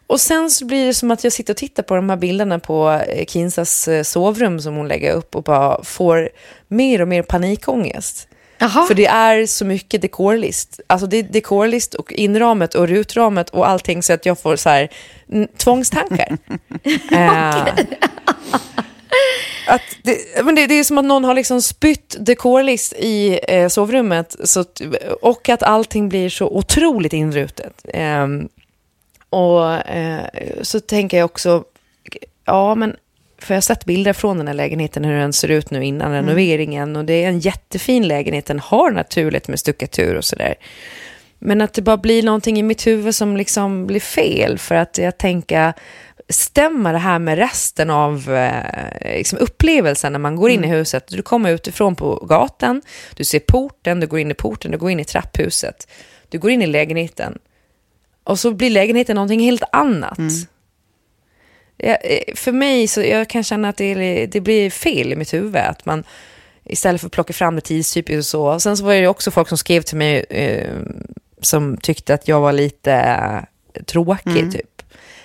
Och sen så blir det som att jag sitter och tittar på de här bilderna på eh, Kinsas eh, sovrum som hon lägger upp och bara får mer och mer panikångest. Jaha. För det är så mycket dekorlist. Alltså det är dekorlist och inramet och rutramet och allting så att jag får så här tvångstankar. Eh, att det, men det, det är som att någon har liksom spytt dekorlist i eh, sovrummet så, och att allting blir så otroligt inrutet. Ehm, och eh, så tänker jag också, ja men för jag har sett bilder från den här lägenheten, hur den ser ut nu innan renoveringen. Och det är en jättefin lägenhet, den har naturligt med stuckatur och sådär. Men att det bara blir någonting i mitt huvud som liksom blir fel. För att jag tänker, stämmer det här med resten av eh, liksom upplevelsen när man går in i huset? Du kommer utifrån på gatan, du ser porten, du går in i porten, du går in i trapphuset. Du går in i lägenheten. Och så blir lägenheten någonting helt annat. Jag, eh, för mig så jag kan känna att det, det blir fel i mitt huvud. Att man istället för att plocka fram det tidstypiskt och så. Sen så var det också folk som skrev till mig eh, som tyckte att jag var lite tråkig typ.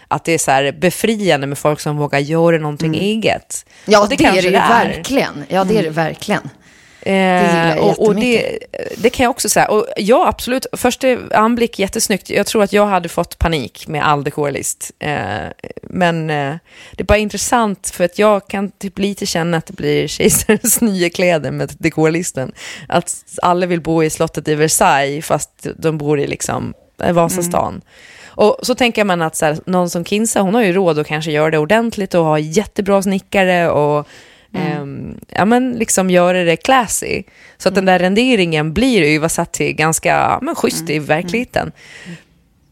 Att det är så här befriande med folk som vågar göra någonting eget. Ja, Och det, är kanske det ju verkligen. Ja, det är det verkligen. gillar jag Eh, och, och det, det kan jag också säga. Och ja, absolut. Första anblick jättesnyggt. Jag tror att jag hade fått panik med all dekorlist. Eh, men eh, det är bara intressant för att jag kan typ lite känna att det blir kejsarens nya kläder med dekorlisten. Att alla vill bo i slottet i Versailles fast de bor i liksom Vasastan. Och så tänker man att så här, någon som Kinsa, hon har ju råd att kanske göra det ordentligt och ha jättebra snickare och ehm, ja, men liksom göra det classy. Så att den där renderingen blir översatt till ganska ja, men, schysst i verkligheten.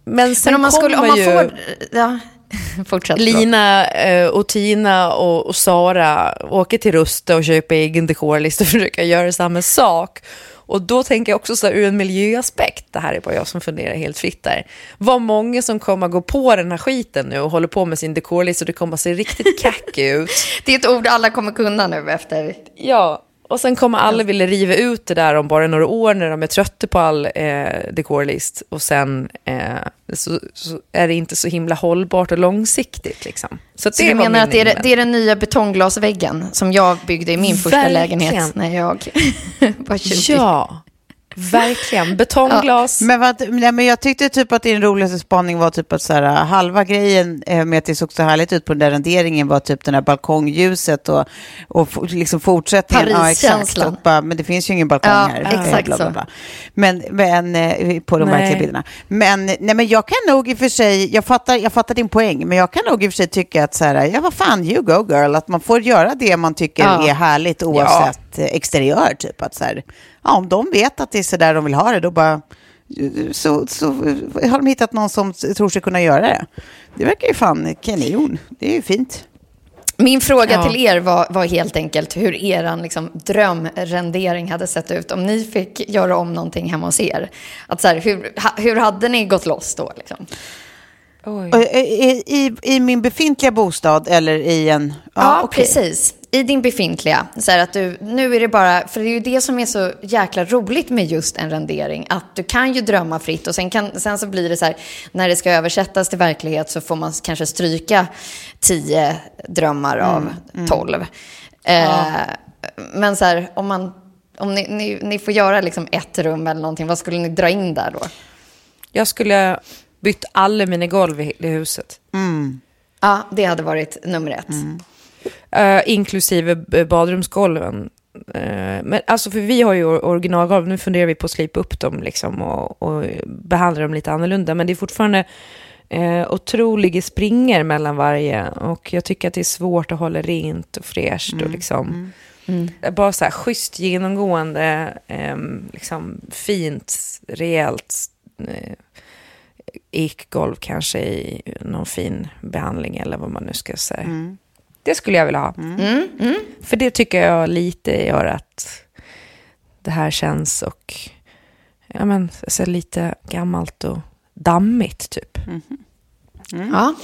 Men sen Men om man, skulle, om kommer man ju får... Ja, fortsätt. förlåt. Lina eh, och Tina och, och Sara åker till Rusta och köper egen dekorlista och försöker göra samma sak. Och då tänker jag också så här, ur en miljöaspekt, det här är bara jag som funderar helt fritt där. Vad många som kommer att gå på den här skiten nu och håller på med sin dekorlista och det kommer att se riktigt kacky ut. Det är ett ord alla kommer kunna nu efter. Ja, och sen kommer alla vilja riva ut det där om bara några år när de är trötta på all eh, dekorlist. Och sen eh, så, så är det inte så himla hållbart och långsiktigt. Liksom. Så, Så det du menar att det är, det är den nya betongglasväggen som jag byggde i min första Verkligen. lägenhet när jag var 20? Ja, verkligen. Betongglas. Men, vad, nej, men jag tyckte typ att din roligaste spaning var typ att så här, halva grejen eh, med att det såg så härligt ut på den där renderingen var typ den här balkongljuset och, och liksom fortsättningen. Ja, exakt. Pariskänslan. Bara, men det finns ju ingen balkong Ja, här. exakt bla, bla, så. bla. Men, men eh, på de Nej. verkliga bilderna. Men, nej, men jag kan nog i och för sig, jag fattar, jag fattar din poäng, men jag kan nog i och för sig tycka att så här, ja vad fan, you go girl, att man får göra det man tycker Ja. är härligt oavsett eh, exteriör. Typ att så här, ja, om de vet att det är så där de vill ha det, då bara så, så har de hittat någon som tror sig kunna göra det. Det verkar ju fan kanon. Det är ju fint. Min fråga Ja. till er var, var helt enkelt hur er liksom, drömrendering hade sett ut om ni fick göra om någonting hemma hos er. Att så här, hur, ha, hur hade ni gått loss då? Liksom? Oj. Och, eh, I, i, I min befintliga bostad eller i en... Ja, okej. precis. I din befintliga. Så att du, nu är det bara, för det är ju det som är så jäkla roligt med just en rendering. Att du kan ju drömma fritt och sen, kan, sen så blir det så här, när det ska översättas till verklighet så får man kanske stryka tio drömmar av tolv. Eh, Men så här, om, man, om ni, ni, ni får göra liksom ett rum eller någonting, vad skulle ni dra in där då? Jag skulle bytt alla mina golv i huset. Ja, det hade varit nummer ett. Eh, inklusive badrumsgolven. Eh, men alltså för vi har ju or- originalgolv, nu funderar vi på att slipa upp dem liksom och, och behandla dem lite annorlunda. Men det är fortfarande eh, otroliga springer mellan varje. Och jag tycker att det är svårt att hålla rent och fräscht och liksom. Bara så här schysst genomgående, ehm, liksom fint, rejält eh, ekgolv kanske i någon fin behandling eller vad man nu ska säga. Det skulle jag vilja ha. För det tycker jag lite gör att det här känns och ja, men, så lite gammalt och dammigt typ. Ja.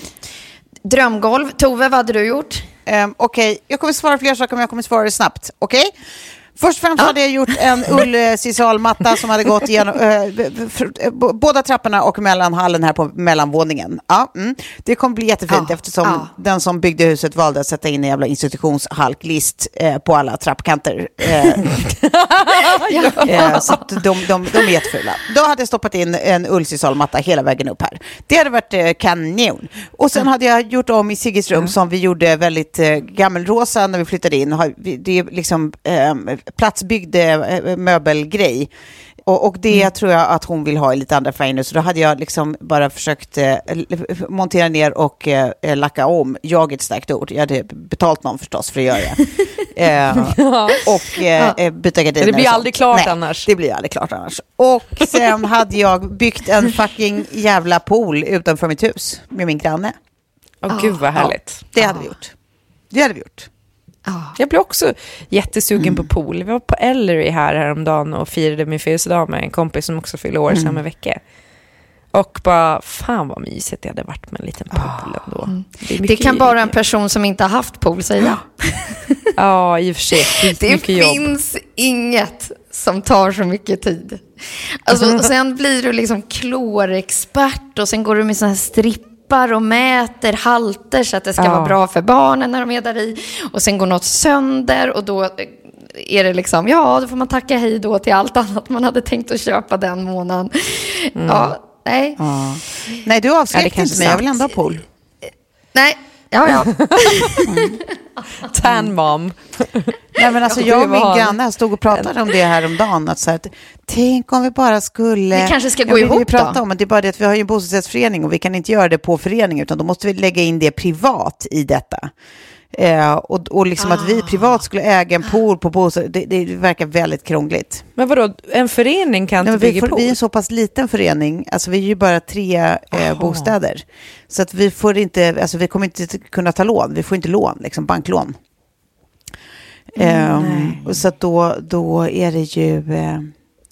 Drömgolv. Tove, vad hade du gjort? Ehm, Okej, jag kommer svara fler saker, men jag kommer svara det snabbt. Okej? Först och främst hade jag gjort en ullsisalmatta som hade gått igenom eh, båda trapporna och mellanhallen här på mellanvåningen. Ja, mm. Det kommer bli jättefint Ja, eftersom ja. den som byggde huset valde att sätta in en jävla institutionshalklist eh, på alla trappkanter. Eh, eh, så de, de, de är jättefula. Då hade jag stoppat in en ullsisalmatta hela vägen upp här. Det hade varit eh, kanon. Och sen hade jag gjort om i Sigges rum som vi gjorde väldigt eh, gammelrosa när vi flyttade in. Det är liksom eh, platsbyggd eh, möbelgrej. Och, och det tror jag att hon vill ha i lite andra färger nu. Så då hade jag liksom bara försökt eh, montera ner och eh, lacka om. Jag är ett starkt ord. Jag hade betalt någon förstås för att göra det. Eh, och eh, eh, byta gardiner. Det blir aldrig klart Nej, annars. Det blir aldrig klart annars. Och sen hade jag byggt en fucking jävla pool utanför mitt hus med min granne. Åh, gud vad härligt. Det hade vi gjort. Det hade vi gjort. Jag blev också jättesugen på pool. Vi var på Ellery här häromdagen och firade min födelsedag med en kompis som också fyller år samma vecka. Och bara, fan vad mysigt det hade varit med en liten pool ändå. Det, är Det mycket- kan bara en person som inte har haft pool säga. Ja, i och för sig. Det jobb. finns inget som tar så mycket tid. Alltså, sen blir du liksom klorexpert och sen går du med såna här strippar och mäter halter så att det ska Ja. vara bra för barnen när de är där i. Och sen går något sönder och då är det liksom, ja, då får man tacka hej då till allt annat man hade tänkt att köpa den månaden. Ja, nej. Ja. Nej, du Ja, avskräckte kanske inte mig. Jag vill ändå ha pool. Nej, ja, ja. Tan mom. Nej, men alltså, Jag och min granne stod och pratade om det här om dagen. Att så här, att, tänk om vi bara skulle... Vi kanske ska Ja, gå vi- Vi ihop pratar då? om att det är bara det att vi har ju en bostadsrättsförening och vi kan inte göra det på föreningen utan då måste vi lägga in det privat i detta. Eh, och och liksom att Ah. vi privat skulle äga en pool på bostad, det, det verkar väldigt krångligt. Men vadå, en förening kan Nej, inte men vi, bygga får, pool? vi är en så pass liten förening, alltså vi är ju bara tre eh, bostäder. Så att vi får inte, alltså vi kommer inte kunna ta lån, vi får inte lån, liksom banklån. Ehm, och så att då, då är det ju, eh,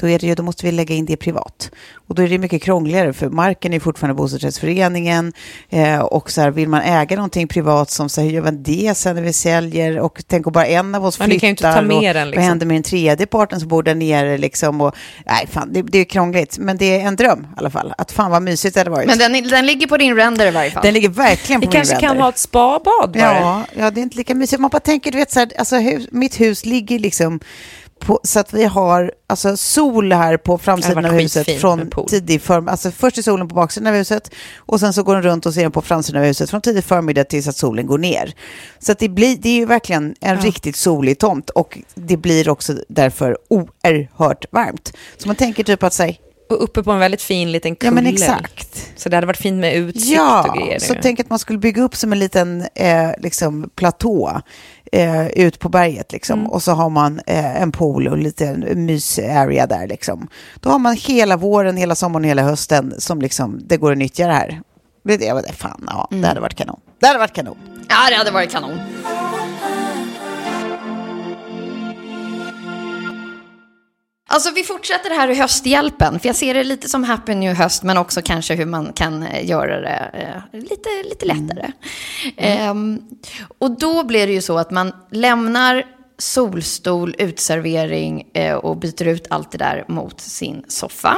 då är det ju, då måste vi lägga in det privat. Och då är det mycket krångligare, för marken är fortfarande bostadsrättsföreningen. Eh, och så här, vill man äga någonting privat som så här, hur gör man det sen när vi säljer? Och tänk om bara en av oss Ja, ni kan ju inte flyttar. ta med den, liksom. Vad händer med den tredje parten som bor där nere? Liksom, och, nej, fan, det, det är krångligt, men det är en dröm i alla fall. Att fan vad mysigt det hade varit. Men den, den ligger på din render i varje fall. Den ligger verkligen Vi på min kanske kan render. ha ett spabad bara. Ja, ja, det är inte lika mysigt. Man bara tänker, du vet, så här, alltså, hus, mitt hus ligger liksom på, så att vi har alltså, sol här på framsidan av huset från tidig förmiddag. Alltså först är solen på baksidan av huset och sen så går den runt och ser på framsidan av huset från tidig förmiddag tills att solen går ner. Så att det, blir, det är ju verkligen en riktigt solig tomt och det blir också därför oerhört varmt. Så man tänker typ att säga, Och uppe på en väldigt fin liten kulle. ja men exakt. Så det hade varit fint med utsikt Ja, och grejer. så nu. tänk att man skulle bygga upp som en liten eh, liksom, platå eh, ut på berget. Liksom. Mm. Och så har man eh, en pool och lite mys-area där. Liksom. Då har man hela våren, hela sommaren, hela hösten som liksom, det går att nyttja det här. Jag vet, fan, ja, Mm. det hade varit kanon. Det hade varit kanon. Ja, det hade varit kanon. Alltså vi fortsätter det här i hösthjälpen, för jag ser det lite som Happy New Höst, men också kanske hur man kan eh, göra det eh, lite, lite lättare. Ehm, och då blir det ju så att man lämnar solstol, utservering eh, och byter ut allt det där mot sin soffa.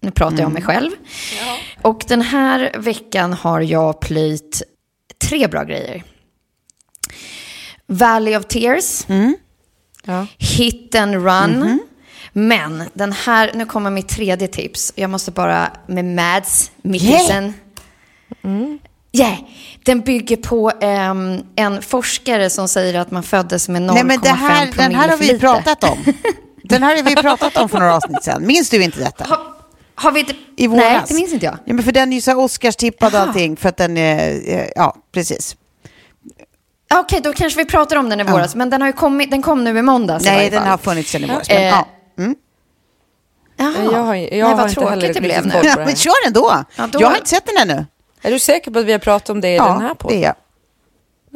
Nu pratar jag om mig själv. Och den här veckan har jag plöjt tre bra grejer. Valley of Tears, Ja. Hit and Run. Men den här, nu kommer mitt tredje tips. Jag måste bara med Mads Mikkelsen. Yeah. Den bygger på ehm, en forskare som säger att man föddes med 0,5 Nej, men det här, den promille här har vi lite. pratat om. Den här har vi pratat om för några avsnitt sedan. Minns du inte detta? Har, har vi inte... I våras. Nej, det minns inte jag. Ja, men för den är ju så Oscars-tippad och allting. För att den är, eh, ja, precis. Ja, Okej, då kanske vi pratar om den i våras. Men den, har ju kommit, den kom nu i måndags Nej, den har funnits sedan i våras. Men, Eh, ja. Mm. Jaha. Jag har- jag Nej, har vad inte tråkigt det blev riktigt nu. koll på Ja, men kör ändå. Ja, då- Jag har inte sett den ännu. Är du säker på att vi har pratat om det i den här Ja, podden? det är jag.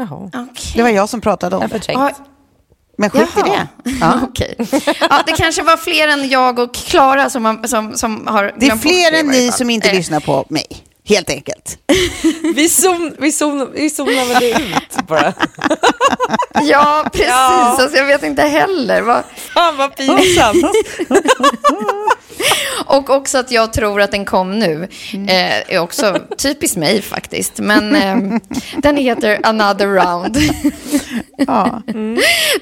Jaha. Okej. Det var jag som pratade om Jag det. förträngt. Ja, Men skit i det. Ja. Okej. Ja, det kanske var fler än jag och Klara som, har- som, som har Det är glömt bort fler i än varje ni fall. som inte Eh, lyssnar på mig. Helt enkelt. Vi, zon, vi, zon, vi zonar väl ut bara. Ja, precis. Ja. Alltså, jag vet inte heller. Vad... Fan vad pinsamt. Och också att jag tror att den kom nu. Eh, är också typiskt mig faktiskt. Men eh, den heter Another Round. Ja.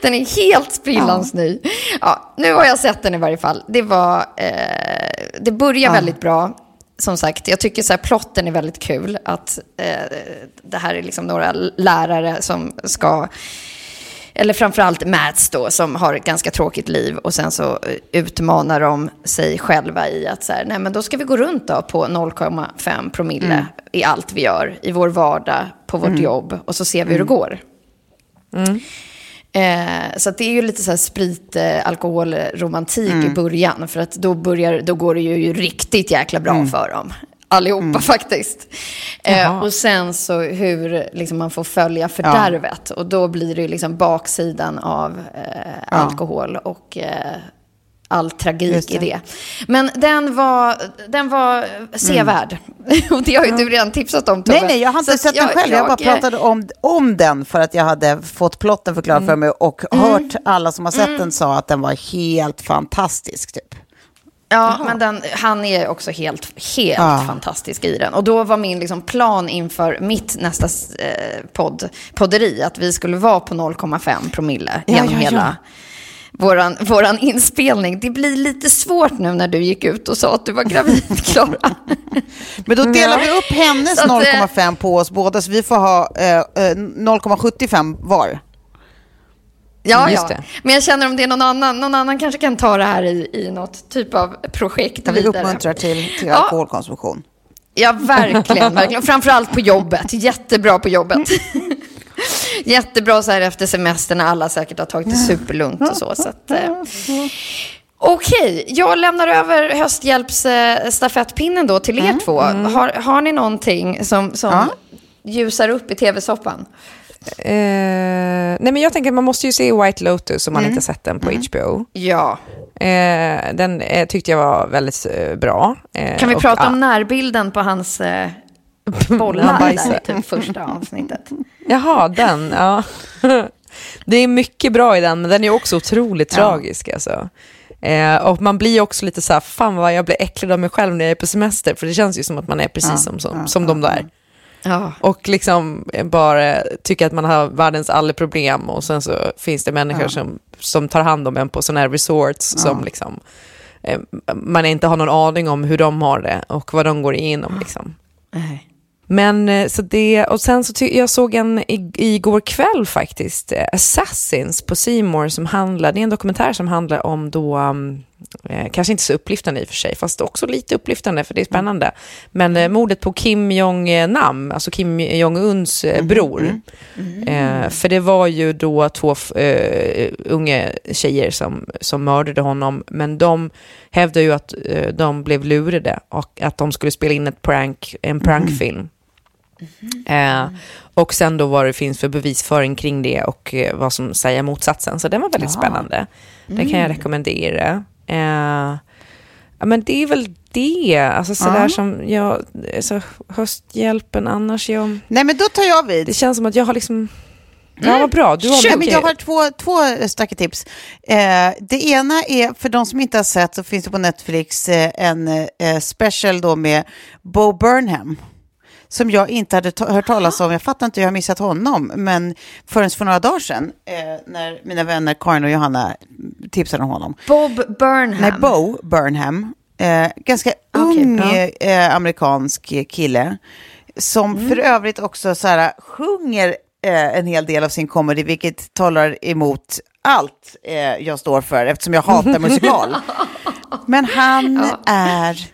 Den är helt sprillans ny. Ja, nu har jag sett den i varje fall. Det, var, eh, det börjar väldigt bra. Som sagt, jag tycker så här, plotten är väldigt kul. Att eh, det här är liksom några lärare som ska eller framförallt Mats då, som har ett ganska tråkigt liv och sen så eh, utmanar de sig själva i att så här, nej men då ska vi gå runt då på 0,5 promille i allt vi gör, i vår vardag, på vårt jobb och så ser vi hur det går. Eh, så det är ju lite så här sprit, eh, alkohol, romantik i början. För att då, börjar, då går det ju riktigt jäkla bra för dem. Allihopa faktiskt. Eh, och sen så hur liksom, man får följa fördärvet. Och då blir det ju liksom baksidan av eh, alkohol och eh, all tragik Just i det. det. Men den var, den var sevärd. och det har ju du redan tipsat om Tove. Nej, nej, jag har inte Så sett den själv. Jag, bara eh, pratade om, om den för att jag hade fått plotten förklarad för mig och hört alla som har sett den sa att den var helt fantastisk. Typ. Ja, men den, han är också helt, helt Ja. fantastisk i den. Och då var min liksom plan inför mitt nästa eh, podd, podderi att vi skulle vara på 0,5 promille Ja, genom ja, ja. Våran, våran inspelning. Det blir lite svårt nu när du gick ut och sa att du var gravid, Klara. Men då delar vi upp hennes Så att, eh, 0,5 på oss båda så vi får ha eh, eh, 0,75 var. Ja, Just ja. Men jag känner om det är någon annan, någon annan kanske kan ta det här i, i något typ av projekt Där vi vidare. uppmuntrar till, till Ja. alkoholkonsumtion. Ja, verkligen. verkligen. Framförallt på jobbet. Jättebra på jobbet. Jättebra så här efter semestern när alla säkert har tagit det superlugnt och så. så att, eh. Okej, jag lämnar över hösthjälpsstafettpinnen då till er två. Har, har ni någonting som, som Ja. ljusar upp i tv-soppan? Eh, nej men jag tänker att man måste ju se White Lotus om man inte har sett den på HBO. Ja. Eh, den eh, tyckte jag var väldigt bra. Kan vi och, prata om närbilden på hans Han bollar där, typ första avsnittet? Jaha, den. Ja. Det är mycket bra i den, men den är också otroligt tragisk. Alltså. Eh, och man blir också lite så här, fan vad jag blir äcklad av mig själv när jag är på semester, för det känns ju som att man är precis som, som, som de där. Ja. Och liksom bara tycker att man har världens alla problem och sen så finns det människor som, som tar hand om en på sådana här resorts som liksom, eh, man inte har någon aning om hur de har det och vad de går igenom. Liksom. Nej. Men eh, så det, och sen så jag såg en i, igår kväll faktiskt, eh, Assassins på More som handlar, det är en dokumentär som handlar om då, um, eh, kanske inte så upplyftande i och för sig, fast också lite upplyftande för det är spännande, men eh, mordet på Kim Jong-Nam, alltså Kim Jong-Uns eh, bror. Eh, för det var ju då två eh, unga tjejer som, som mördade honom, men de hävdar ju att de blev lurade och att de skulle spela in ett prank, en prankfilm. Eh, och sen då vad det finns för bevisföring kring det och eh, vad som säger motsatsen. Så den var väldigt spännande. Den kan jag rekommendera. Eh, ja, men det är väl det. Alltså sådär som jag, alltså, hösthjälpen annars. Jag, Nej, men då tar jag vid. det känns som att jag har liksom... Ja, vad bra. Du har men jag har två, två starka tips. Eh, det ena är, för de som inte har sett, så finns det på Netflix eh, en eh, special då med Bo Burnham. Som jag inte hade ta- hört talas om. Jag fattar inte hur jag har missat honom. Men förrän för några dagar sedan, eh, när mina vänner Karin och Johanna tipsade om honom. Bob Burnham. Nej, Bo Burnham. Eh, ganska ung eh, amerikansk kille. Som Mm. för övrigt också så här, sjunger eh, en hel del av sin comedy, vilket talar emot allt eh, jag står för, eftersom jag hatar musikal. Men han är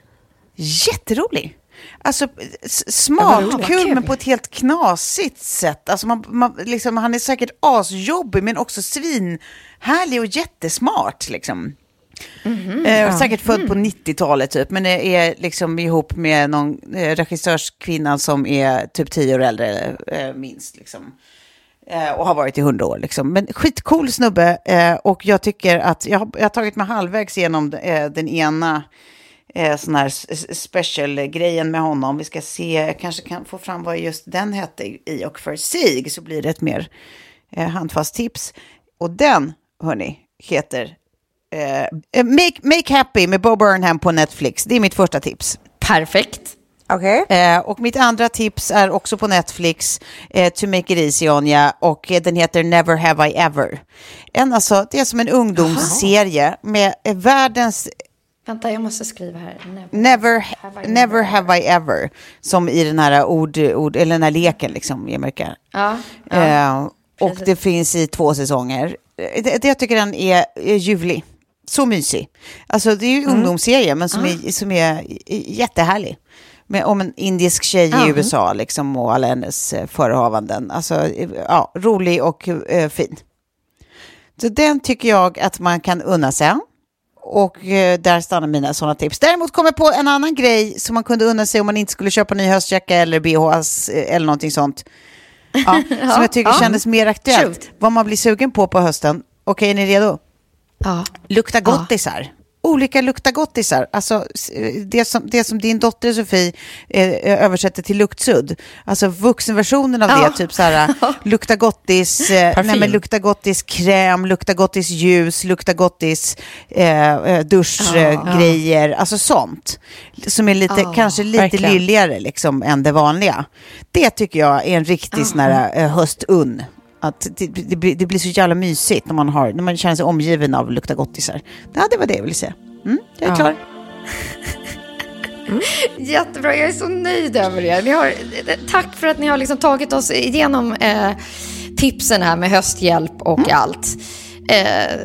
jätterolig. Alltså s- smart, kul, men på ett helt knasigt sätt. Alltså man, man, liksom, han är säkert asjobbig, men också svinhärlig och jättesmart. Liksom. Eh, Säkert född på 90-talet typ, men är- är liksom ihop med någon eh, regissörskvinna som är typ 10 år äldre, eh, minst. Liksom. Eh, och har varit i 100 år. Liksom. Men skitcool snubbe. Eh, och jag tycker att jag har, jag har tagit mig halvvägs genom eh, den ena eh, sån här special-grejen med honom. Vi ska se, jag kanske kan få fram vad just den hette i och för sig, så blir det ett mer eh, handfast tips. Och den, hörni, heter eh, Make, Make Happy med Bo Burnham på Netflix. Det är mitt första tips. Perfekt. Okej. Eh, och mitt andra tips är också på Netflix, eh, To Make It Easy On Ya, och eh, den heter Never Have I Ever. En, alltså, det är som en ungdomsserie med eh, världens Vänta, jag måste skriva här. Never. Never, Have I never have I ever, som i den här ord, ord eller den här leken liksom i Amerika. Ja, Eh, och det finns i två säsonger. Eh, Det, det jag tycker den är, är ljuvlig. Så mysig. Alltså det är ju ungdomsserie, men som, är, som är jättehärlig. Med, om en indisk tjej i USA liksom, och alla hennes eh, förehavanden. Alltså, eh, ja, rolig och eh, fin. Så den tycker jag att man kan unna sig. Och eh, där stannar mina sådana tips. Däremot kommer jag på en annan grej som man kunde unna sig om man inte skulle köpa ny höstjacka eller BHs eh, eller någonting sånt. Ja, som jag tycker kändes mer aktuellt. Shoot. Vad man blir sugen på på hösten. Okej, är ni redo? ja. Lukta gottisar. Olika lukta gottisar. Alltså s- det som, det som din dotter Sofie eh, översätter till luktsudd. Alltså vuxenversionen av Ja. det. Typ så här, lukta gottis, eh, nej, men lukta gottis kräm, lukta gottis ljus, lukta gottis eh, eh, duschgrejer. Alltså sånt. Som är lite, kanske lite verkligen. lylligare liksom, än det vanliga. Det tycker jag är en riktig sån här eh, höstunn. Att det, det, blir, det blir så jävla mysigt när man, har, när man känner sig omgiven av lukta gottisar. Ja, det var det jag ville säga. Mm, jag är Ja. klar. Jättebra, jag är så nöjd över er. Ni har, tack för att ni har liksom tagit oss igenom eh, tipsen här med hösthjälp och allt. Eh,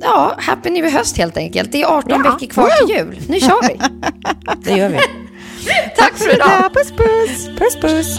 ja, happy new höst helt enkelt. Det är 18 veckor kvar till jul. Nu kör vi. Det gör vi. tack för idag. Puss, puss. Puss, puss.